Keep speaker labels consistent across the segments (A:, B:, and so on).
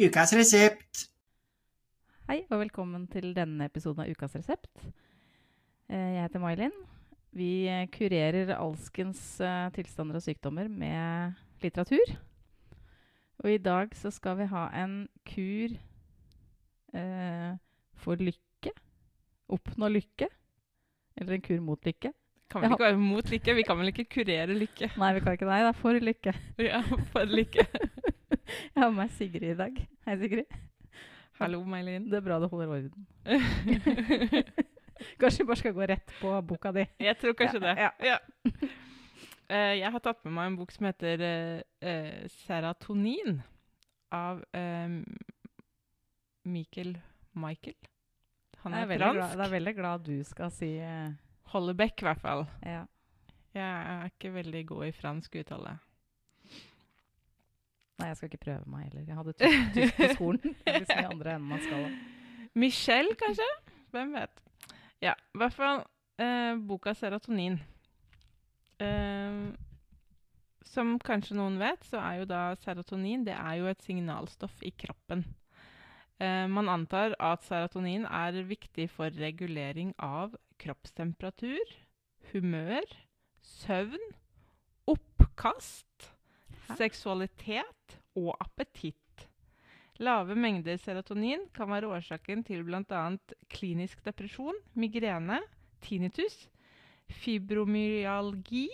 A: Ukas resept.
B: Hei, og velkommen til denne episoden av Ukas resept. Eh, Jeg heter May-Linn. Vi eh, kurerer alskens eh, tilstander og sykdommer med litteratur. Og i dag så skal vi ha en kur eh, for lykke. Oppnå lykke. Eller en kur mot lykke.
C: Kan vel
B: Ja.
C: ikke være mot lykke? Vi kan vel ikke kurere lykke?
B: Nei, vi kan ikke det. Det er for lykke.
C: Ja, for lykke.
B: Jeg har med meg Sigrid i dag. Hei, Sigrid.
C: Hallo, May-Linn.
B: Det er bra du holder orden. Kanskje vi bare skal gå rett på boka di.
C: Jeg tror kanskje det.
B: Ja,
C: Ja. Uh, jeg har tatt med meg en bok som heter uh, uh, 'Serotonin' av Mikkel Michael. Han
B: er,
C: er fransk.
B: jeg er veldig glad du skal si
C: Hollebeck, i hvert fall.
B: ja.
C: Jeg er ikke veldig god i fransk uttale.
B: Nei, jeg skal ikke prøve meg heller. Jeg hadde tysk, på skolen. Liksom i andre enden man skal.
C: Michelle, kanskje? Hvem vet? Ja, i hvert fall eh, boka 'Serotonin'. Eh, som kanskje noen vet, så er jo da serotonin det er jo et signalstoff i kroppen. Eh, man antar at serotonin er viktig for regulering av kroppstemperatur, humør, søvn, oppkast? Seksualitet og appetitt. Lave mengder serotonin kan være årsaken til bl.a. klinisk depresjon, migrene, tinnitus, fibromyalgi,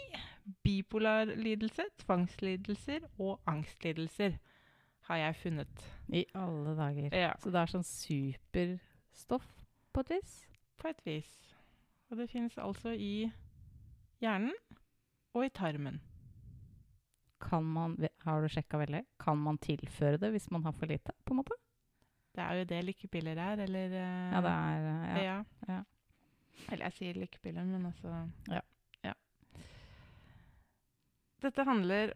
C: bipolar lidelse, tvangslidelser og angstlidelser, har jeg funnet.
B: I alle dager.
C: Ja,
B: Så det er sånn superstoff på et vis?
C: på et vis. Og det finnes altså i hjernen og i tarmen.
B: Kan man, har du sjekka veldig? Kan man tilføre det hvis man har for lite? på en måte?
C: Det er jo det lykkepiller er, eller eh,
B: Ja, det er eh, ja.
C: ja.
B: ja.
C: Eller jeg sier lykkepiller, men altså
B: Ja.
C: ja. Dette handler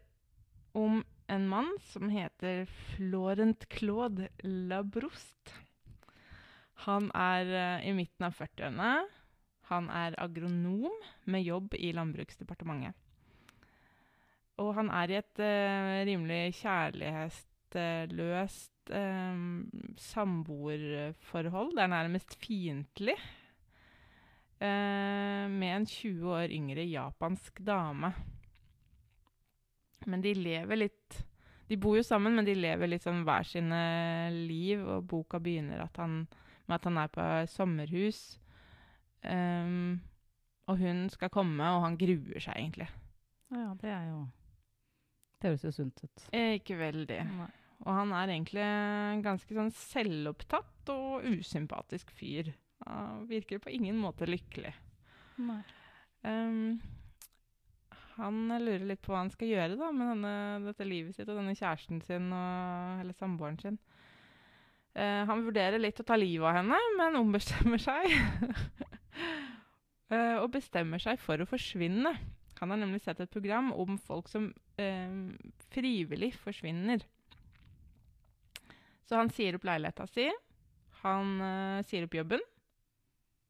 C: om en mann som heter Florent Claude Labroust. Han er uh, i midten av 40-årene. Han er agronom med jobb i Landbruksdepartementet. Og han er i et uh, rimelig kjærlighetsløst uh, samboerforhold. Det er nærmest fiendtlig. Uh, med en 20 år yngre japansk dame. Men de lever litt De bor jo sammen, men de lever litt sånn hver sine liv. Og boka begynner at han, med at han er på sommerhus. Um, og hun skal komme, og han gruer seg egentlig.
B: ja, det er jo Det høres jo sunt ut.
C: Eh, ikke veldig.
B: Nei.
C: Og han er egentlig en ganske sånn selvopptatt og usympatisk fyr. Han virker på ingen måte lykkelig.
B: Nei.
C: Um, han lurer litt på hva han skal gjøre da, med denne, dette livet sitt og denne kjæresten sin, og, eller samboeren sin. Uh, han vurderer litt å ta livet av henne, men ombestemmer seg. uh, og bestemmer seg for å forsvinne. Han har nemlig sett et program om folk som eh, frivillig forsvinner. Så han sier opp leiligheta si, han eh, sier opp jobben,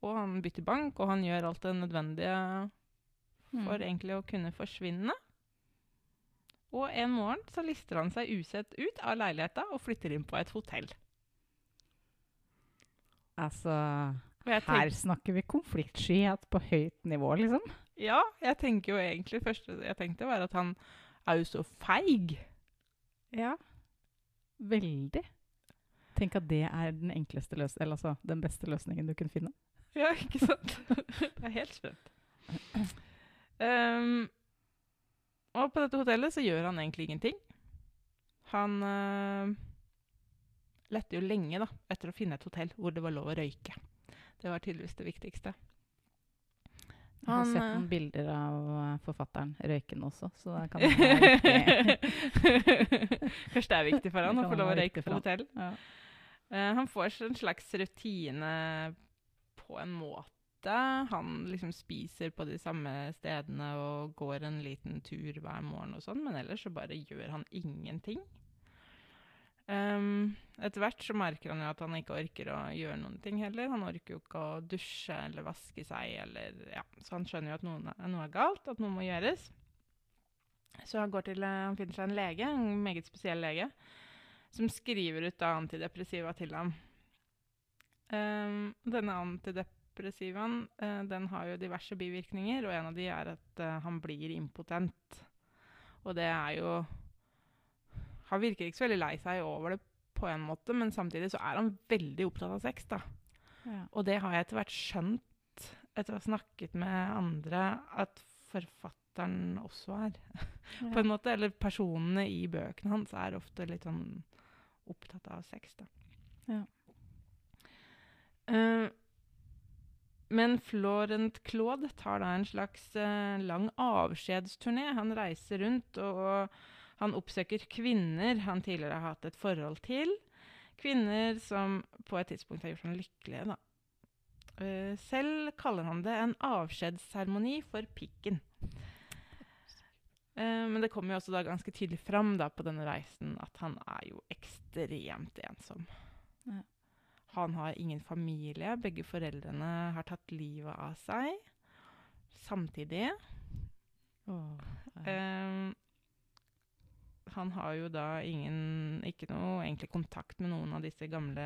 C: og han bytter bank, og han gjør alt det nødvendige for
B: Mm.
C: egentlig å kunne forsvinne. Og en morgen så lister han seg usett ut av leiligheta og flytter inn på et hotell.
B: Altså Her snakker vi konfliktskyhet på høyt nivå, liksom.
C: Ja, jeg tenker jo egentlig første jeg tenkte var at han er jo så feig.
B: Ja. Veldig. Tenk at det er den enkleste løs eller altså den beste løsningen du kunne finne.
C: Ja, ikke sant? det er helt sprøtt. Um, og på dette hotellet så gjør han egentlig ingenting. Han uh, lette jo lenge da, etter å finne et hotell hvor det var lov å røyke. Det var tydeligvis det viktigste.
B: Jeg har sett
C: eh,
B: noen bilder av eh, forfatteren røykende også, så det kan være.
C: Kanskje det er viktig for han å få lov å røyke på hotell.
B: Ja.
C: Uh, han får en slags rutine på en måte. Han liksom spiser på de samme stedene og går en liten tur hver morgen og sånn, men ellers så bare gjør han ingenting. Um, etter hvert så merker han jo at han ikke orker å gjøre noen ting heller. Han orker jo ikke å dusje eller vaske seg, eller, ja. så han skjønner jo at noen er, noe er galt, at noe må gjøres. Så han, til, eh, han finner seg en lege, en meget spesiell lege, som skriver ut da antidepressiva til ham. Um, denne antidepressivaen uh, den har jo diverse bivirkninger, og en av de er at uh, han blir impotent. Og det er jo Han virker ikke så veldig lei seg over det på en måte, men samtidig så er han veldig opptatt av sex, da.
B: Ja.
C: Og det har jeg etter hvert skjønt, etter å ha snakket med andre, at forfatteren også er. på en måte. Eller personene i bøkene hans er ofte litt sånn opptatt av sex, da.
B: Ja.
C: Uh, men Florent Claude tar da en slags uh, lang avskjedsturné. Han reiser rundt, og han oppsøker kvinner han tidligere har hatt et forhold til. Kvinner som på et tidspunkt har gjort ham lykkelige, da. Eh, selv kaller han det en avskjedsseremoni for pikken. Eh, men det kommer jo også da ganske tydelig fram da på denne reisen at han er jo ekstremt ensom.
B: Ja.
C: Han har ingen familie. Begge foreldrene har tatt livet av seg samtidig.
B: Åh, ja.
C: Eh, han har jo da ingen Ikke noe egentlig kontakt med noen av disse gamle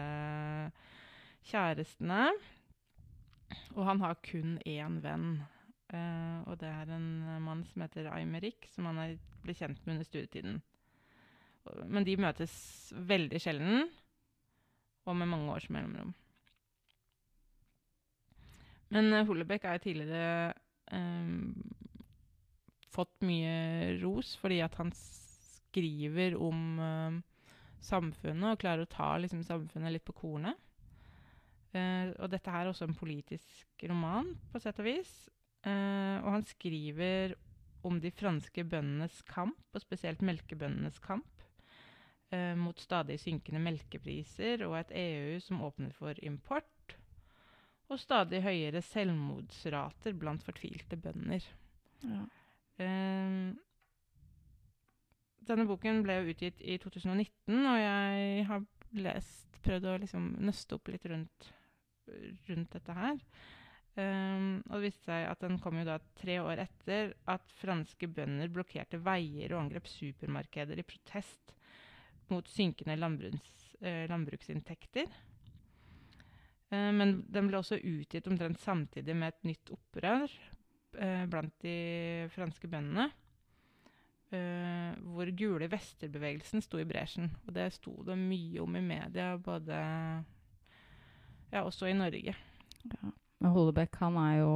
C: kjærestene. Og han har kun én venn. Uh, og det er en mann som heter Aymerik, som han er, ble kjent med under studietiden. Men de møtes veldig sjelden, og med mange års mellomrom. Men uh, Hollebekk er tidligere um, fått mye ros fordi at han skriver om uh, samfunnet og klarer å ta liksom, samfunnet litt på kornet. Uh, og dette her er også en politisk roman, på sett og vis. Uh, og han skriver om de franske bøndenes kamp, og spesielt melkebøndenes kamp, mot stadig synkende melkepriser og et EU som åpner for import, og stadig høyere selvmordsrater blant fortvilte bønder.
B: Ja.
C: Denne boken ble jo utgitt i 2019, og jeg har lest, prøvd å liksom nøste opp litt rundt, rundt dette her. Um, og det viste seg at den kom jo da tre år etter at franske bønder blokkerte veier og angrep supermarkeder i protest mot synkende landbruks, eh, landbruksinntekter. Uh, men den ble også utgitt omtrent samtidig med et nytt opprør eh, blant de franske bøndene. Eh, hvor gule vester-bevegelsen sto i bresjen. Og det sto det mye om i media, både Ja, også i Norge.
B: Ja. Men Hollebekk, han er jo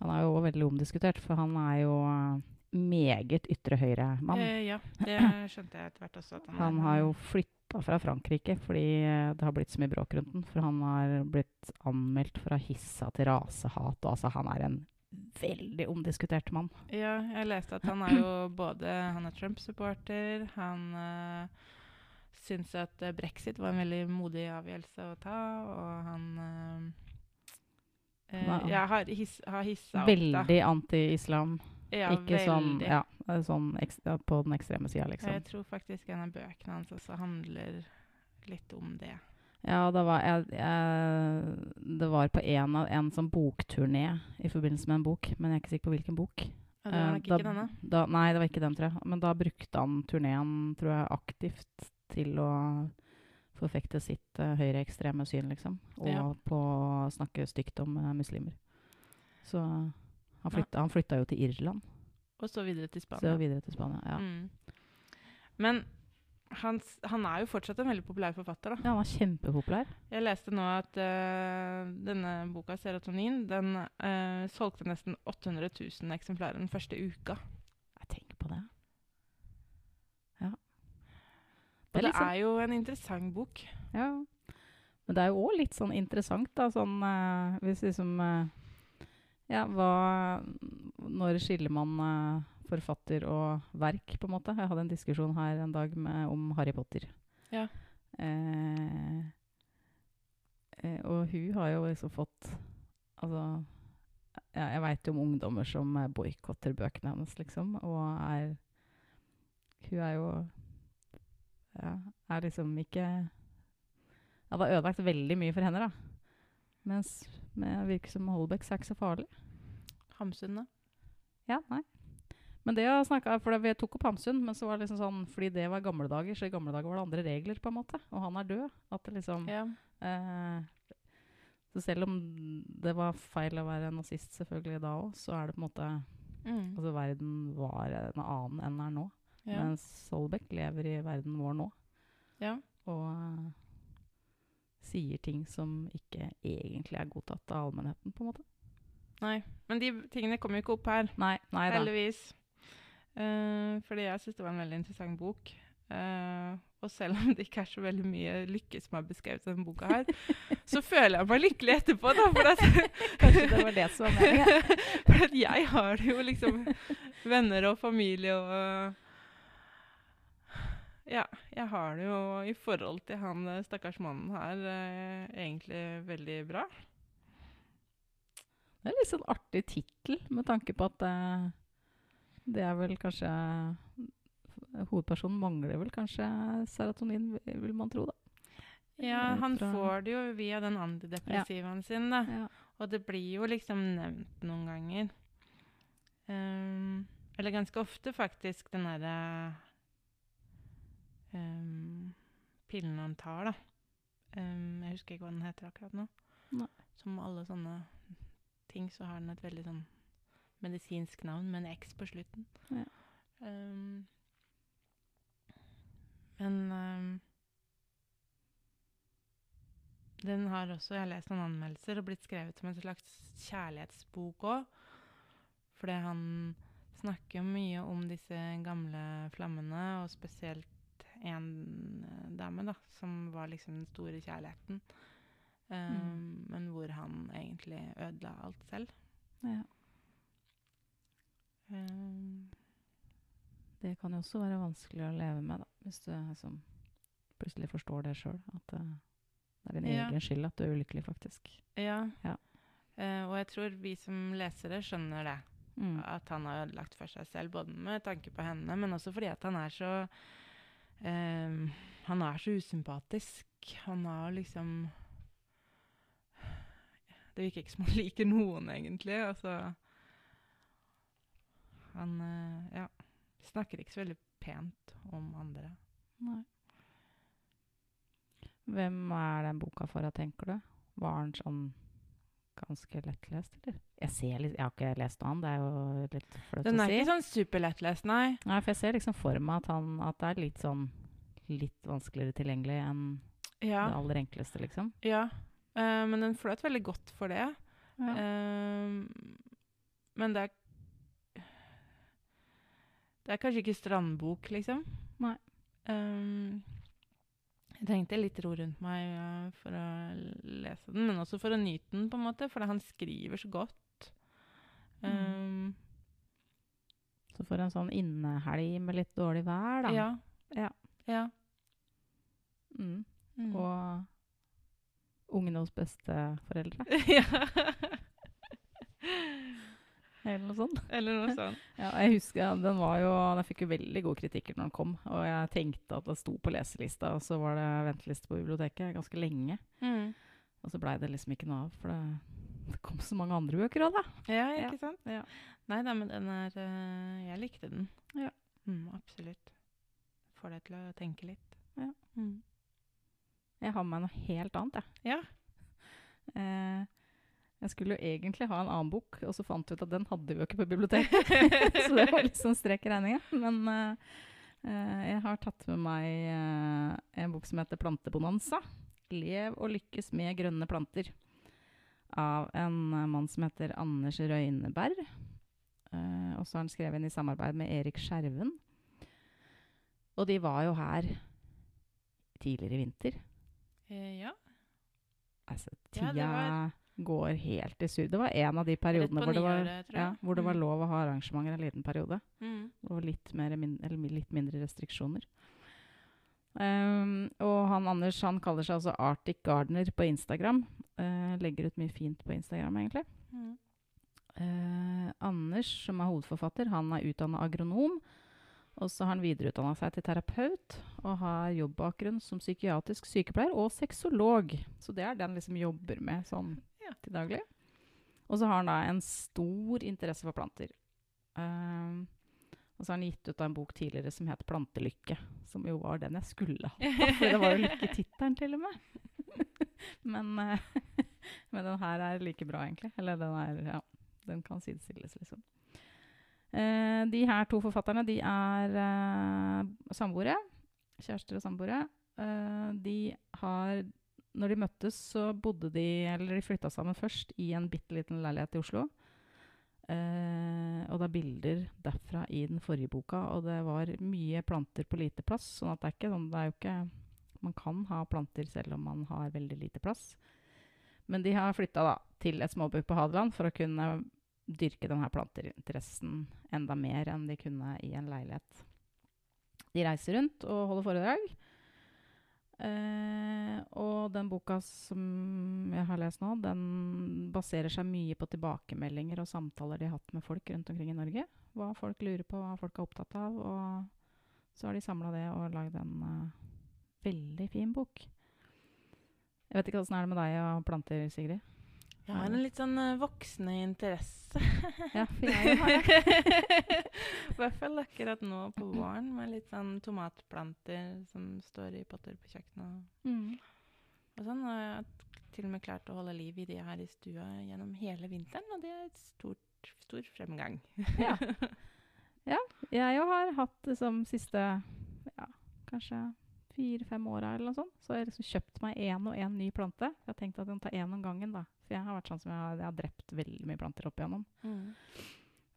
B: Han er jo veldig omdiskutert, for han er jo eh, meget ytre høyre-mann.
C: Eh, ja, det skjønte jeg etter hvert også. Han,
B: Han har jo flytta fra Frankrike fordi eh, det har blitt så mye bråk rundt den. For han har blitt anmeldt for å ha hissa til rasehat. Og altså, han er en veldig omdiskutert mann.
C: Ja, jeg leste at han er jo både Han er Trump-supporter, han uh, syns at eh, brexit var en veldig modig avgjørelse å ta, og han
B: uh,
C: ja, har, his, har hissa opp, da.
B: Veldig anti-islam.
C: Ja,
B: Ikke sånn, ja, eh, sånn ekstra, på den ekstreme sida, liksom.
C: Jeg tror faktisk en av bøkene hans også handler litt om det.
B: Ja, det var, jeg, jeg, det var på en, av- en sånn bokturné i forbindelse med en bok, men jeg er ikke sikker på hvilken bok.
C: Ja, det var
B: Eh,
C: nok
B: da-
C: ikke denne.
B: Da, nei, det var ikke den, tror jeg. Men da brukte han turneen, tror jeg, aktivt til å forfekte sitt uh, høyreekstreme syn, liksom. Og
C: Ja.
B: på å snakke stygt om uh, muslimer. Så han flytta, han flytta jo til Irland,
C: Og så videre til
B: så
C: Spania.
B: videre til Spania. Ja.
C: Mm. Men han, han er jo fortsatt en veldig populær forfatter, da.
B: ja, han var kjempepopulær.
C: Jeg leste nå at uh, denne boka, 'Serotonin', den uh, solgte nesten 800 000 eksemplarer den første uka.
B: Jeg tenker på det. Ja.
C: Det det
B: liksom-
C: er jo en interessant bok.
B: Ja. Men det er jo òg litt sånn interessant, da, sånn uh, hvis liksom Ja, hva Når skiller man forfatter og verk, på en måte? Jeg hadde en diskusjon her en dag med, om Harry Potter.
C: Ja.
B: Eh, eh, og hun har jo liksom fått Altså ja, Jeg veit jo om ungdommer som eh, boikotter bøkene hennes, liksom, og er Hun er jo ja, er liksom ikke Ja, det har ødelagt veldig mye for henne, da. Mens det virker som Holbecks er ikke så farlig.
C: Hamsun, da.
B: Ja, nei. Men det jeg snakket, for Vi tok opp Hamsun, men så var det liksom sånn, fordi det var gamle dager, så i gamle dager var det andre regler, på en måte. Og han er død. At det liksom
C: Ja.
B: eh, Så selv om det var feil å være nazist selvfølgelig da òg, så er det på en måte
C: Mm.
B: Altså verden var en annen enn den er nå.
C: ja.
B: Mens Solbeck lever i verden vår nå.
C: ja.
B: Og uh, sier ting som ikke egentlig er godtatt av allmennheten, på en måte.
C: Nei. Men de tingene kommer jo ikke opp her.
B: Nei, nei da.
C: Eh, fordi jeg syns det var en veldig interessant bok. Uh, og selv om det ikke er så veldig mye lykke som er beskrevet i denne boka her, så føler jeg meg lykkelig etterpå, da. For at,
B: Kanskje det var det som var meningen.
C: for at jeg har jo liksom venner og familie og Ja, jeg har det jo i forhold til han eh, stakkars mannen her eh, egentlig veldig bra.
B: Det er litt sånn artig tittel, med tanke på at eh, det er vel kanskje Hovedpersonen mangler vel kanskje serotonin, vil man tro, da.
C: Ja, han får det jo via den antidepressivaen sin, da.
B: Ja.
C: Og det blir jo liksom nevnt noen ganger. Um, eller ganske ofte, faktisk, den derre um, pillen han tar, da. Um, jeg husker ikke hva den heter akkurat nå.
B: Nei.
C: Som alle sånne ting, så har den et veldig sånn medisinsk navn med en X på slutten.
B: Ja.
C: Um, men um, den har også, Jeg har lest noen anmeldelser og blitt skrevet som en slags kjærlighetsbok òg. Fordi han snakker mye om disse gamle flammene, og spesielt en eh, dame da, som var liksom den store kjærligheten. Um, Men hvor han egentlig ødela alt selv.
B: Ja.
C: Um,
B: Det kan jo også være vanskelig å leve med, da, hvis du liksom plutselig forstår det sjøl. At eh, det er din
C: Ja.
B: egen skyld at du er ulykkelig, faktisk.
C: ja.
B: Ja.
C: Uh, og jeg tror vi som lesere skjønner det.
B: Mm.
C: At han har ødelagt for seg selv, både med tanke på henne, men også fordi at han er så ehm, Han er så usympatisk. Han har liksom Det virker ikke som han liker noen, egentlig. Altså Han eh, ja, snakker ikke så veldig pent om andre.
B: Nei. Hvem er den boka for, tenker du? Var den sånn ganske lettlest, eller? Jeg, ser litt, jeg har ikke lest noe annet, det er jo litt flaut
C: Den er ikke sånn superlettlest, nei.
B: Nei, for jeg ser liksom for meg at, han, at det er litt sånn litt vanskeligere tilgjengelig enn
C: Ja.
B: det aller enkleste, liksom.
C: ja. uh, men den fløt veldig godt for det.
B: Ja.
C: Uh, men det er Det er kanskje ikke strandbok, liksom.
B: Nei.
C: Um, jeg trengte litt ro rundt meg uh, for å lese den, men også for å nyte den, på en måte, for han skriver så godt.
B: Mm.
C: Ehm,
B: Så for en sånn innehelg med litt dårlig vær, da.
C: ja.
B: Ja.
C: ja.
B: Mm.
C: Mm.
B: Og ungene hos besteforeldre,
C: ja.
B: Eller noe sånt.
C: Eller noe sånt.
B: Ja, jeg husker den var jo Den fikk jo veldig gode kritikker når den kom. Og jeg tenkte at det sto på leselista, og så var det venteliste på biblioteket ganske lenge.
C: Mm.
B: Og så blei det liksom ikke noe av, for det, det kom så mange andre bøker òg, da.
C: Ja, ikke sant?
B: Ja.
C: Nei da, men den er eh, Jeg likte den.
B: Ja.
C: Mm, absolutt. Får deg til å tenke litt.
B: Ja.
C: Mm.
B: Jeg har med meg noe helt annet, jeg.
C: Ja.
B: Eh, jeg skulle jo egentlig ha en annen bok, og så fant vi ut at den hadde vi jo ikke på biblioteket. så det var litt sånn strek i regninga. Men uh, jeg har tatt med meg uh, en bok som heter 'Plantebonanza'. Lev og lykkes med grønne planter. Av en mann som heter Anders Røyneberg. Og så har han skrevet den i samarbeid med Erik Skjerven. Og de var jo her tidligere i vinter.
C: Eh, ja.
B: Altså,
C: Ja,
B: tida
C: var-
B: går helt i surr. Det var en av de periodene hvor det, var,
C: nyåret,
B: ja, hvor det var
C: Mm.
B: lov å ha arrangementer en liten periode.
C: Mm.
B: Var litt, mer, eller litt mindre restriksjoner. Um, og han Anders han kaller seg altså Arctic Gardener på Instagram. Uh, legger ut mye fint på Instagram, egentlig.
C: Mm.
B: Uh, Anders, som er hovedforfatter, han er utdanna agronom. Og så har han videreutdanna seg til terapeut og har jobbbakgrunn som psykiatrisk sykepleier og sexolog. Så det er det han liksom jobber med sånn. Til daglig. Og så har han da en stor interesse for planter. Ehm, Og så har han gitt ut en bok tidligere som het 'Plantelykke', som jo var den jeg skulle ha. For det var jo lykketittelen, til og med. men, uh, men den her er like bra, egentlig. Eller den er Ja, den kan sidestilles, liksom. Uh, de her to forfatterne, de er uh, samboere. Kjærester og samboere. De har Når de møttes, så bodde de Eller de flytta sammen først i en bitte liten leilighet i Oslo. Eh, og det er bilder derfra i den forrige boka, og det var mye planter på lite plass. sånn at det er ikke sånn Det er jo ikke Man kan ha planter selv om man har veldig lite plass. Men de har flytta til et småbruk på Hadeland for å kunne dyrke denne planteinteressen enda mer enn de kunne i en leilighet. De reiser rundt og holder foredrag. Eh, og den boka som jeg har lest nå, den baserer seg mye på tilbakemeldinger og samtaler de har hatt med folk rundt omkring i Norge. Hva folk lurer på, hva folk er opptatt av. Og så har de samla det og lagd en uh, veldig fin bok. Jeg vet ikke åssen er det med deg og planter, Sigrid?
C: Jeg har en litt sånn uh, voksende interesse.
B: ja, for jeg har det.
C: I hvert fall akkurat nå på våren, med litt sånn tomatplanter som står i potter på kjøkkenet.
B: Mm.
C: Og sånn, og jeg har til og med klart å holde liv i de her i stua gjennom hele vinteren, og det er et stort, stor fremgang.
B: ja. ja. Jeg har hatt som siste ja, kanskje fire-fem åra eller noe sånt. Så har jeg liksom kjøpt meg én og én ny plante. Jeg har tenkt at jeg må ta én om gangen, da. For jeg har vært sånn som jeg har, jeg har drept veldig mye planter opp igjennom.
C: Mm.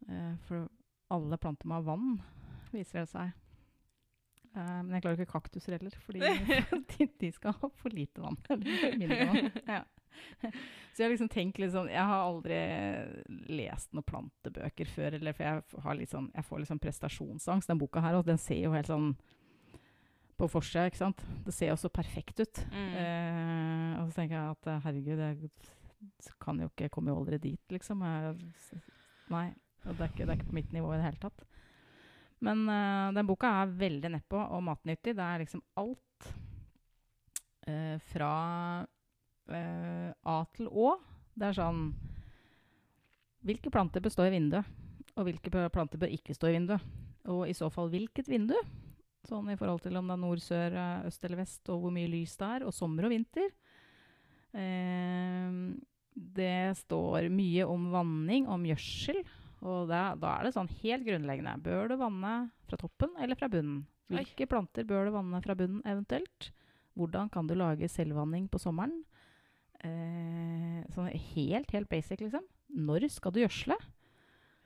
B: Uh, for alle planter må ha vann, viser det seg. Uh, men jeg klarer ikke kaktuser heller, fordi de, de, skal ha for lite vann. Vann. Ja. Så jeg har liksom tenkt litt sånn Jeg har aldri lest noen plantebøker før. Eller, for jeg, sånn, jeg får litt sånn prestasjonsangst. Den boka her, og den ser jo helt sånn på forsida, ikke sant. Det ser jo så perfekt ut.
C: Mm.
B: Uh, og så tenker jeg at herregud, jeg kan jo ikke Kommer jo aldri dit, liksom. Nei. Og det er, ikke, det er ikke på mitt nivå i det hele tatt. Men uh, den boka er veldig nedpå og matnyttig. Det er liksom alt uh, fra uh, A til Å. Det er sånn Hvilke planter bør stå i vinduet? Og hvilke planter bør ikke stå i vinduet? Og i så fall hvilket vindu? Sånn i forhold til om det er nord, sør, øst eller vest, og hvor mye lys det er. Og sommer og vinter. Det står mye om vanning, om gjødsel. Og da, da, er det sånn helt grunnleggende. Bør du vanne fra toppen eller fra bunnen? Hvilke Oi. planter bør du vanne fra bunnen eventuelt? Hvordan kan du lage selvvanning på sommeren? Eh, sånn helt, helt basic, liksom. Når skal du gjødsle?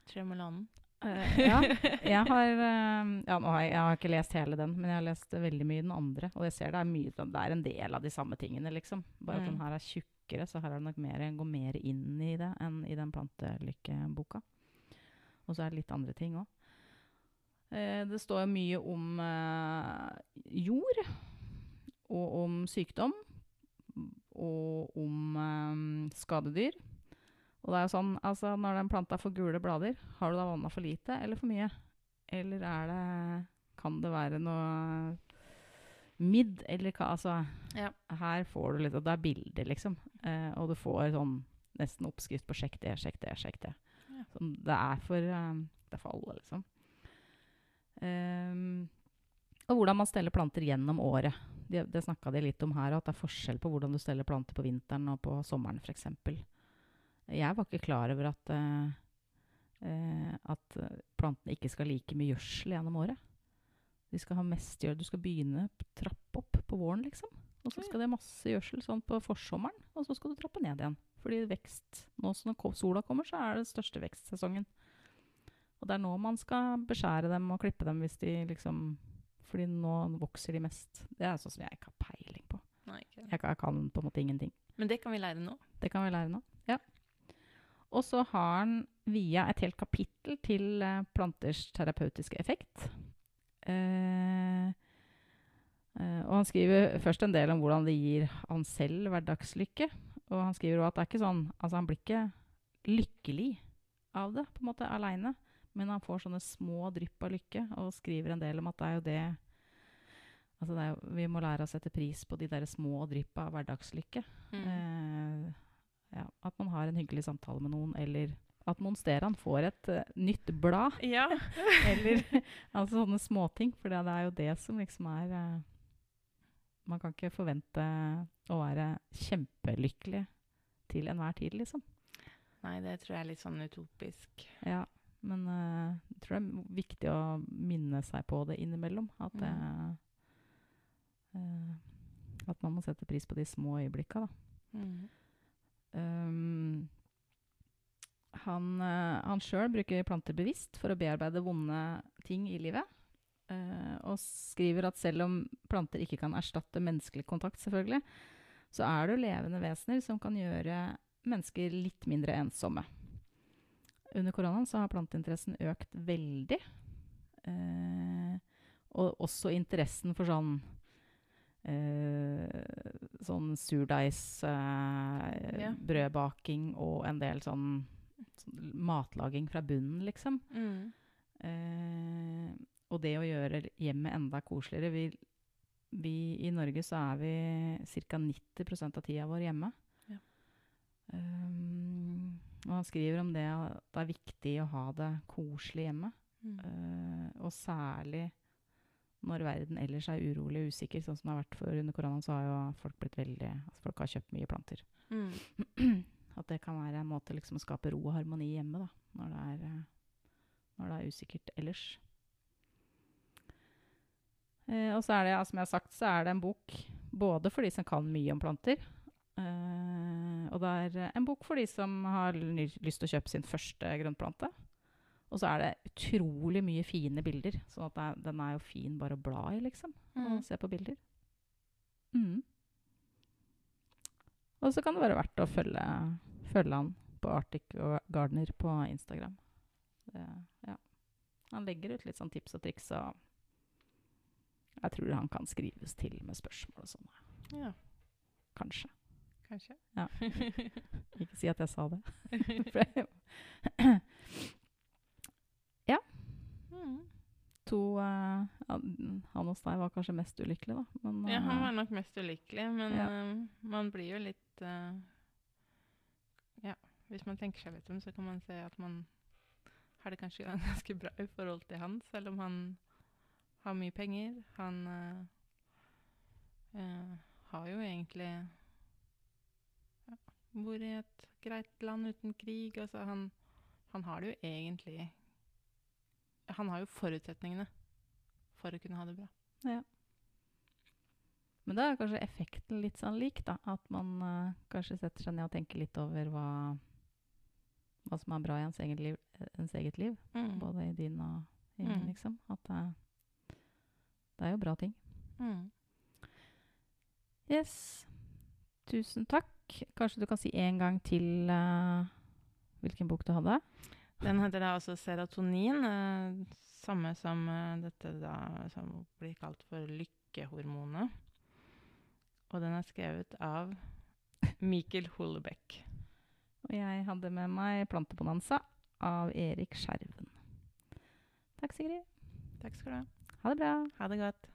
C: Tremolanen.
B: Uh, ja. Jeg har, uh, ja, har jeg, jeg, har ikke lest hele den, men jeg har lest veldig mye den andre. Og jeg ser det er, mye, det er en del av de samme tingene, liksom. Bare mm. at den her er tjukkere, så her er det nok mer, går mer inn i det enn i den plantelykkeboka. Og så er det litt andre ting òg. Uh, det står mye om jord, og om sykdom, og om skadedyr. Og det er jo sånn, altså Når den planta får gule blader, har du da vanna for lite eller for mye? Eller er det Kan det være noe midd, eller hva Altså, ja. her får du litt Og det er bilder, liksom. Eh, og du får sånn nesten oppskrift på 'sjekk det, sjekk det, sjekk det'. Ja. Sånn, det, er for, um, det er for alle, liksom. Um, og hvordan man steller planter gjennom året. Det, det snakka de litt om her, at det er forskjell på hvordan du steller planter på vinteren og på sommeren f.eks. Jeg var ikke klar over at, uh, at plantene ikke skal like mye gjødsel gjennom året. De skal ha mest gjør, Du skal begynne trappe opp på våren, liksom. Og så skal det masse gjødsel sånn på forsommeren, og så skal du trappe ned igjen. Fordi vekst Nå som sola kommer, så er det største vekstsesongen. Og det er nå man skal beskjære dem og klippe dem hvis de liksom Fordi nå vokser de mest. Det er sånn som jeg ikke har peiling på.
C: Nei,
B: jeg, jeg kan på en måte ingenting.
C: Men det kan vi lære nå?
B: Det kan vi lære nå. Og så har han via et helt kapittel til uh, planters terapeutiske effekt. Uh, uh, og han skriver først en del om hvordan det gir han selv hverdagslykke. Og han skriver òg at det er ikke sånn Altså, han blir ikke lykkelig av det, på en måte, aleine. Men han får sånne små drypp av lykke, og skriver en del om at det er jo det Altså, det er jo, vi må lære å sette pris på de der små dryppa av hverdagslykke. Mm. Eh, har en hyggelig samtale med noen, eller at Monsteran får et uh, nytt blad.
C: Ja.
B: Eller altså sånne småting. For det er jo det som liksom er uh, Man kan ikke forvente å være kjempelykkelig til enhver tid, liksom.
C: Nei, det tror jeg er litt sånn utopisk.
B: Ja, men uh, jeg tror det er viktig å minne seg på det innimellom. At, det, eh, at man må sette pris på de små øyeblikka, da.
C: Mm.
B: Um, han uh, sjøl bruker planter bevisst for å bearbeide vonde ting i livet. Uh, og skriver at selv om planter ikke kan erstatte menneskelig kontakt, selvfølgelig, så er det jo levende vesener som kan gjøre mennesker litt mindre ensomme. Under koronaen så har planteinteressen økt veldig. Uh, og også interessen for sånn Sånn surdeigsbrødbaking eh, brødbaking og en del sånn, sånn matlaging fra bunnen, liksom.
C: Mm.
B: Eh, og det å gjøre hjemmet enda koseligere vi, vi, I Norge så er vi ca. 90 av tida vår hjemme.
C: Ja.
B: Um, og han skriver om det at det er viktig å ha det koselig hjemme.
C: Mm.
B: Uh, og særlig når verden ellers er urolig og usikker, sånn som det har vært for under koronaen, så har jo folk blitt veldig altså Folk har kjøpt mye planter.
C: Mm.
B: At det kan være en måte liksom å skape ro og harmoni hjemme, da, når det er, eh, når det er usikkert ellers. Eh, og så er det, som jeg har sagt, så er det en bok både for de som kan mye om planter, eh, og det er en bok for de som har lyst til å kjøpe sin første grønnplante. Og så er det utrolig mye fine bilder, sånn at er, den er jo fin bare å bla i, liksom.
C: Mm.
B: Og se på bilder. Mm. Og så kan det være verdt å følge, følge han på Arctic Gardener på Instagram. Det, ja. Han legger ut litt sånn tips og triks, og jeg tror han kan skrives til med spørsmål og sånn.
C: Ja,
B: Kanskje.
C: kanskje.
B: Ja. Ikke si at jeg sa det. For jeg-
C: Mm.
B: To uh, han hos deg var kanskje mest ulykkelig, da. Men,
C: Ja, han
B: eh,
C: var nok mest ulykkelig, men
B: Ja.
C: uh, man blir jo litt Ja, hvis man tenker seg litt om, så kan man se at man har det kanskje ganske bra i forhold til han, selv om han har mye penger. Han har jo egentlig ja, Bor i et greit land uten krig. Altså han, han har det jo egentlig Han har jo forutsetningene for å kunne ha det bra.
B: Men da er kanskje effekten litt sånn lik, da. At man uh, kanskje setter seg ned og tenker litt over hva, hva som er bra i ens eget liv. Ens eget liv
C: Mm.
B: Både i din og i min,
C: Mm.
B: liksom. At det, det er jo bra ting.
C: Mm.
B: Yes. Tusen takk. Kanskje du kan si en gang til uh, hvilken bok du hadde?
C: Den heter da også serotonin, eh, samme som eh, dette da, som blir kalt for lykkehormonet. Og den er skrevet av Mikkel Hollebeck.
B: Og jeg hadde med meg 'Plantebonanza' av Erik Skjerven. Takk, Sigrid.
C: Takk skal du ha.
B: Ha det bra.
C: Ha det godt.